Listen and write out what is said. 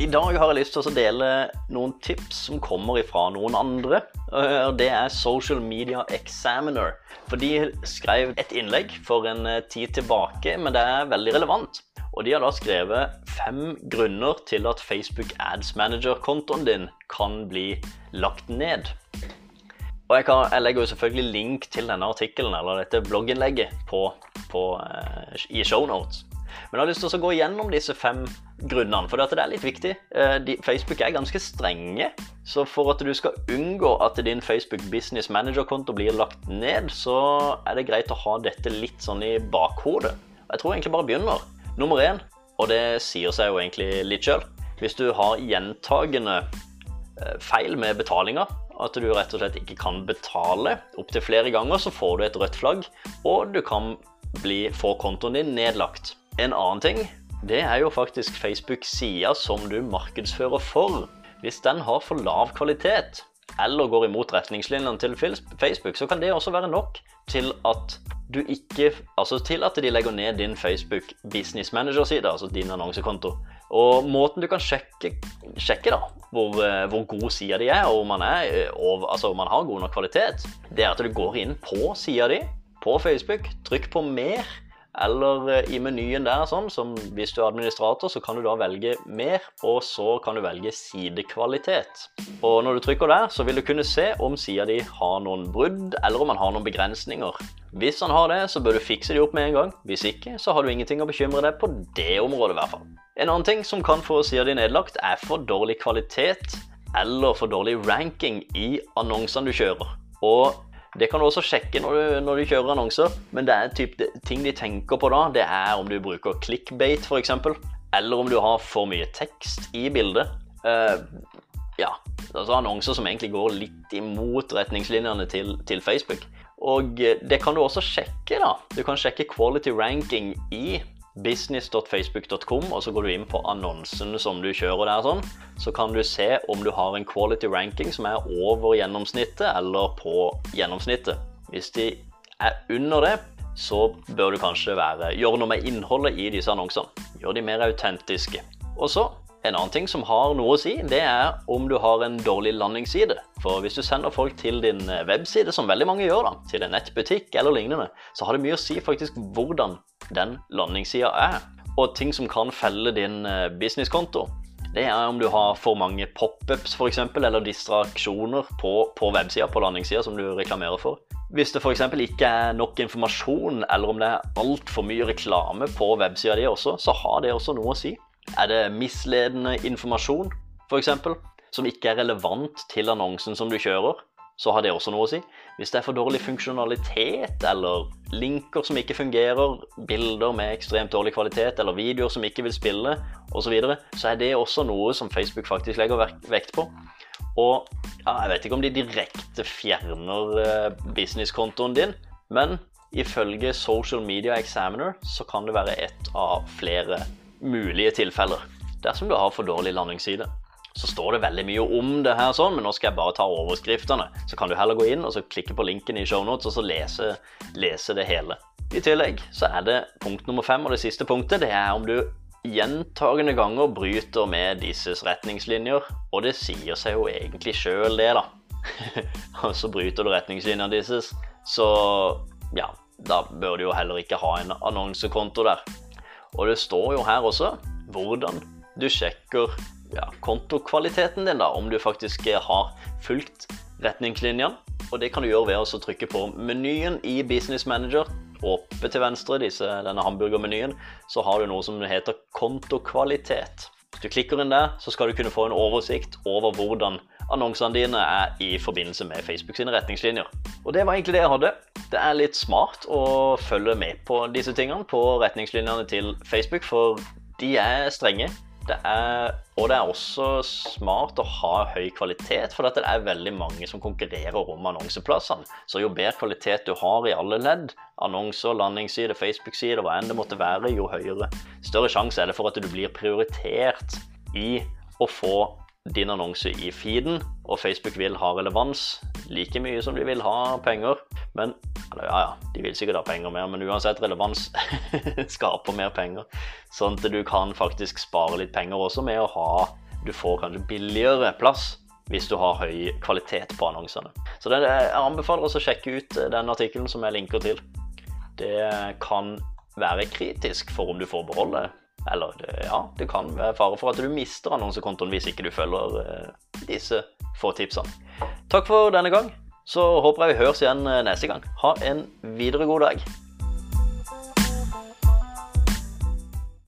I dag har jeg lyst til å dele noen tips som kommer ifra noen andre. og Det er Social Media Examiner. For de skrev et innlegg for en eh, tid tilbake, men det er veldig relevant. Og de har da skrevet fem grunner til at Facebook Ads Manager-kontoen din kan bli lagt ned. Og jeg, kan, jeg, legger jo selvfølgelig link til denne artikkelen eller dette blogginnlegget på, på, uh, i shownotes. Men jeg har lyst til å gå gjennom disse fem grunnene, for det er litt viktig. Eh, Facebook er ganske strenge, så for at du skal unngå at din Facebook Business Manager-konto blir lagt ned, så er det greit å ha dette litt sånn i bakhodet. Jeg tror egentlig bare begynner. Nummer én, og det sier seg jo egentlig litt sjøl, hvis du har gjentagende eh, feil med betalinga, at du rett og slett ikke kan betale opptil flere ganger, så får du et rødt flagg, og du kan bli, få kontoen din nedlagt. En annen ting, det er jo faktisk Facebook-sida som du markedsfører for. Hvis den har for lav kvalitet, eller går imot retningslinjene til Facebook, så kan det også være nok til at du ikke Altså til at de legger ned din Facebook Business Manager-side, altså din annonsekonto. Og måten du kan sjekke, sjekke da, hvor, eh, hvor god sida di er, og om man, er, og, altså om man har god nok kvalitet, det er at du går inn på sida di på Facebook, trykk på mer eller eh, i menyen der, sånn, som hvis du er administrator, så kan du da velge mer, og så kan du velge sidekvalitet. Og når du trykker der, så vil du kunne se om sida di har noen brudd, eller om den har noen begrensninger. Hvis han har det, så bør du fikse de opp med en gang. Hvis ikke, så har du ingenting å bekymre deg på det området, i hvert fall. En annen ting som kan få sida di nedlagt, er for dårlig kvalitet eller for dårlig ranking i annonsene du kjører. Og det kan du også sjekke når du, når du kjører annonser, men det er typ, det, ting de tenker på da, det er om du bruker clickbait f.eks., eller om du har for mye tekst i bildet. Uh, ja, altså annonser som egentlig går litt imot retningslinjene til, til Facebook. Og eh, det kan du også sjekke, da. Du kan sjekke quality ranking i business.facebook.com, og så går du inn på annonsen som du kjører der, sånn, så kan du se om du har en quality ranking som er over gjennomsnittet eller på gjennomsnittet. Hvis de er under det, så bør du kanskje være, gjøre noe med innholdet i disse annonsene. Gjør de mer autentiske. Og så en annen ting som har noe å si, det er om du har en dårlig landingsside. For hvis du sender folk til din webside, som veldig mange gjør, da, til en nettbutikk eller lignende, så har det mye å si faktisk hvordan den landingssida er. Og ting som kan felle din eh, businesskonto, det er om du har for mange pop-ups f.eks., eller distraksjoner på, på websida, på landingssida, som du reklamerer for. Hvis det f.eks. ikke er nok informasjon, eller om det er altfor mye reklame på websida di også, så har det også noe å si. Er det misledende informasjon, f.eks., som ikke er relevant til annonsen som du kjører, så har det også noe å si. Hvis det er for dårlig funksjonalitet, eller linker som ikke fungerer, bilder med ekstremt dårlig kvalitet, eller videoer som ikke vil spille, osv., så, så er det også noe som Facebook faktisk legger vekt på. Og ja, jeg vet ikke om de direkte fjerner eh, businesskontoen din, men ifølge Social Media Examiner så kan det være ett av flere mulige tilfeller dersom du har for dårlig landingsside så står det veldig mye om det her, sånn, men nå skal jeg bare ta overskriftene. Så kan du heller gå inn og så klikke på linken i shownotes og så lese, lese det hele. I tillegg så er det punkt nummer fem, og det siste punktet, det er om du gjentagende ganger bryter med disses retningslinjer. Og det sier seg jo egentlig sjøl, det, da. og så bryter du retningslinjene disses, så ja, da bør du jo heller ikke ha en annonsekonto der. Og det står jo her også hvordan du sjekker ja, kontokvaliteten din, da, om du faktisk eh, har fulgt retningslinjene. Og det kan du gjøre ved å trykke på menyen i Business Manager. Oppe til venstre, disse, denne hamburgermenyen, så har du noe som heter kontokvalitet. Hvis du klikker inn der, så skal du kunne få en oversikt over hvordan annonsene dine er i forbindelse med Facebook sine retningslinjer. Og det var egentlig det jeg hadde. Det er litt smart å følge med på disse tingene på retningslinjene til Facebook, for de er strenge. Det er, og det er også smart å ha høy kvalitet, for det er veldig mange som konkurrerer om annonseplassene. Så jo bedre kvalitet du har i alle ledd, annonser, landingsside, Facebook-side, hva enn det måtte være, jo høyere større sjanse er det for at du blir prioritert i å få din annonse i feeden, og Facebook vil ha relevans like mye som de vil ha penger. Men eller ja, ja, de vil sikkert ha penger mer, men uansett, relevans skaper mer penger. Sånn at du kan faktisk spare litt penger også med å ha du får kanskje billigere plass hvis du har høy kvalitet på annonsene. Så det, jeg anbefaler oss å sjekke ut den artikkelen som jeg linker til. Det kan være kritisk for om du får beholde eller det, ja, det kan være fare for at du mister annonsekontoen hvis ikke du følger eh, disse få tipsene. Takk for denne gang. Så håper jeg vi høres igjen neste gang. Ha en videre god dag.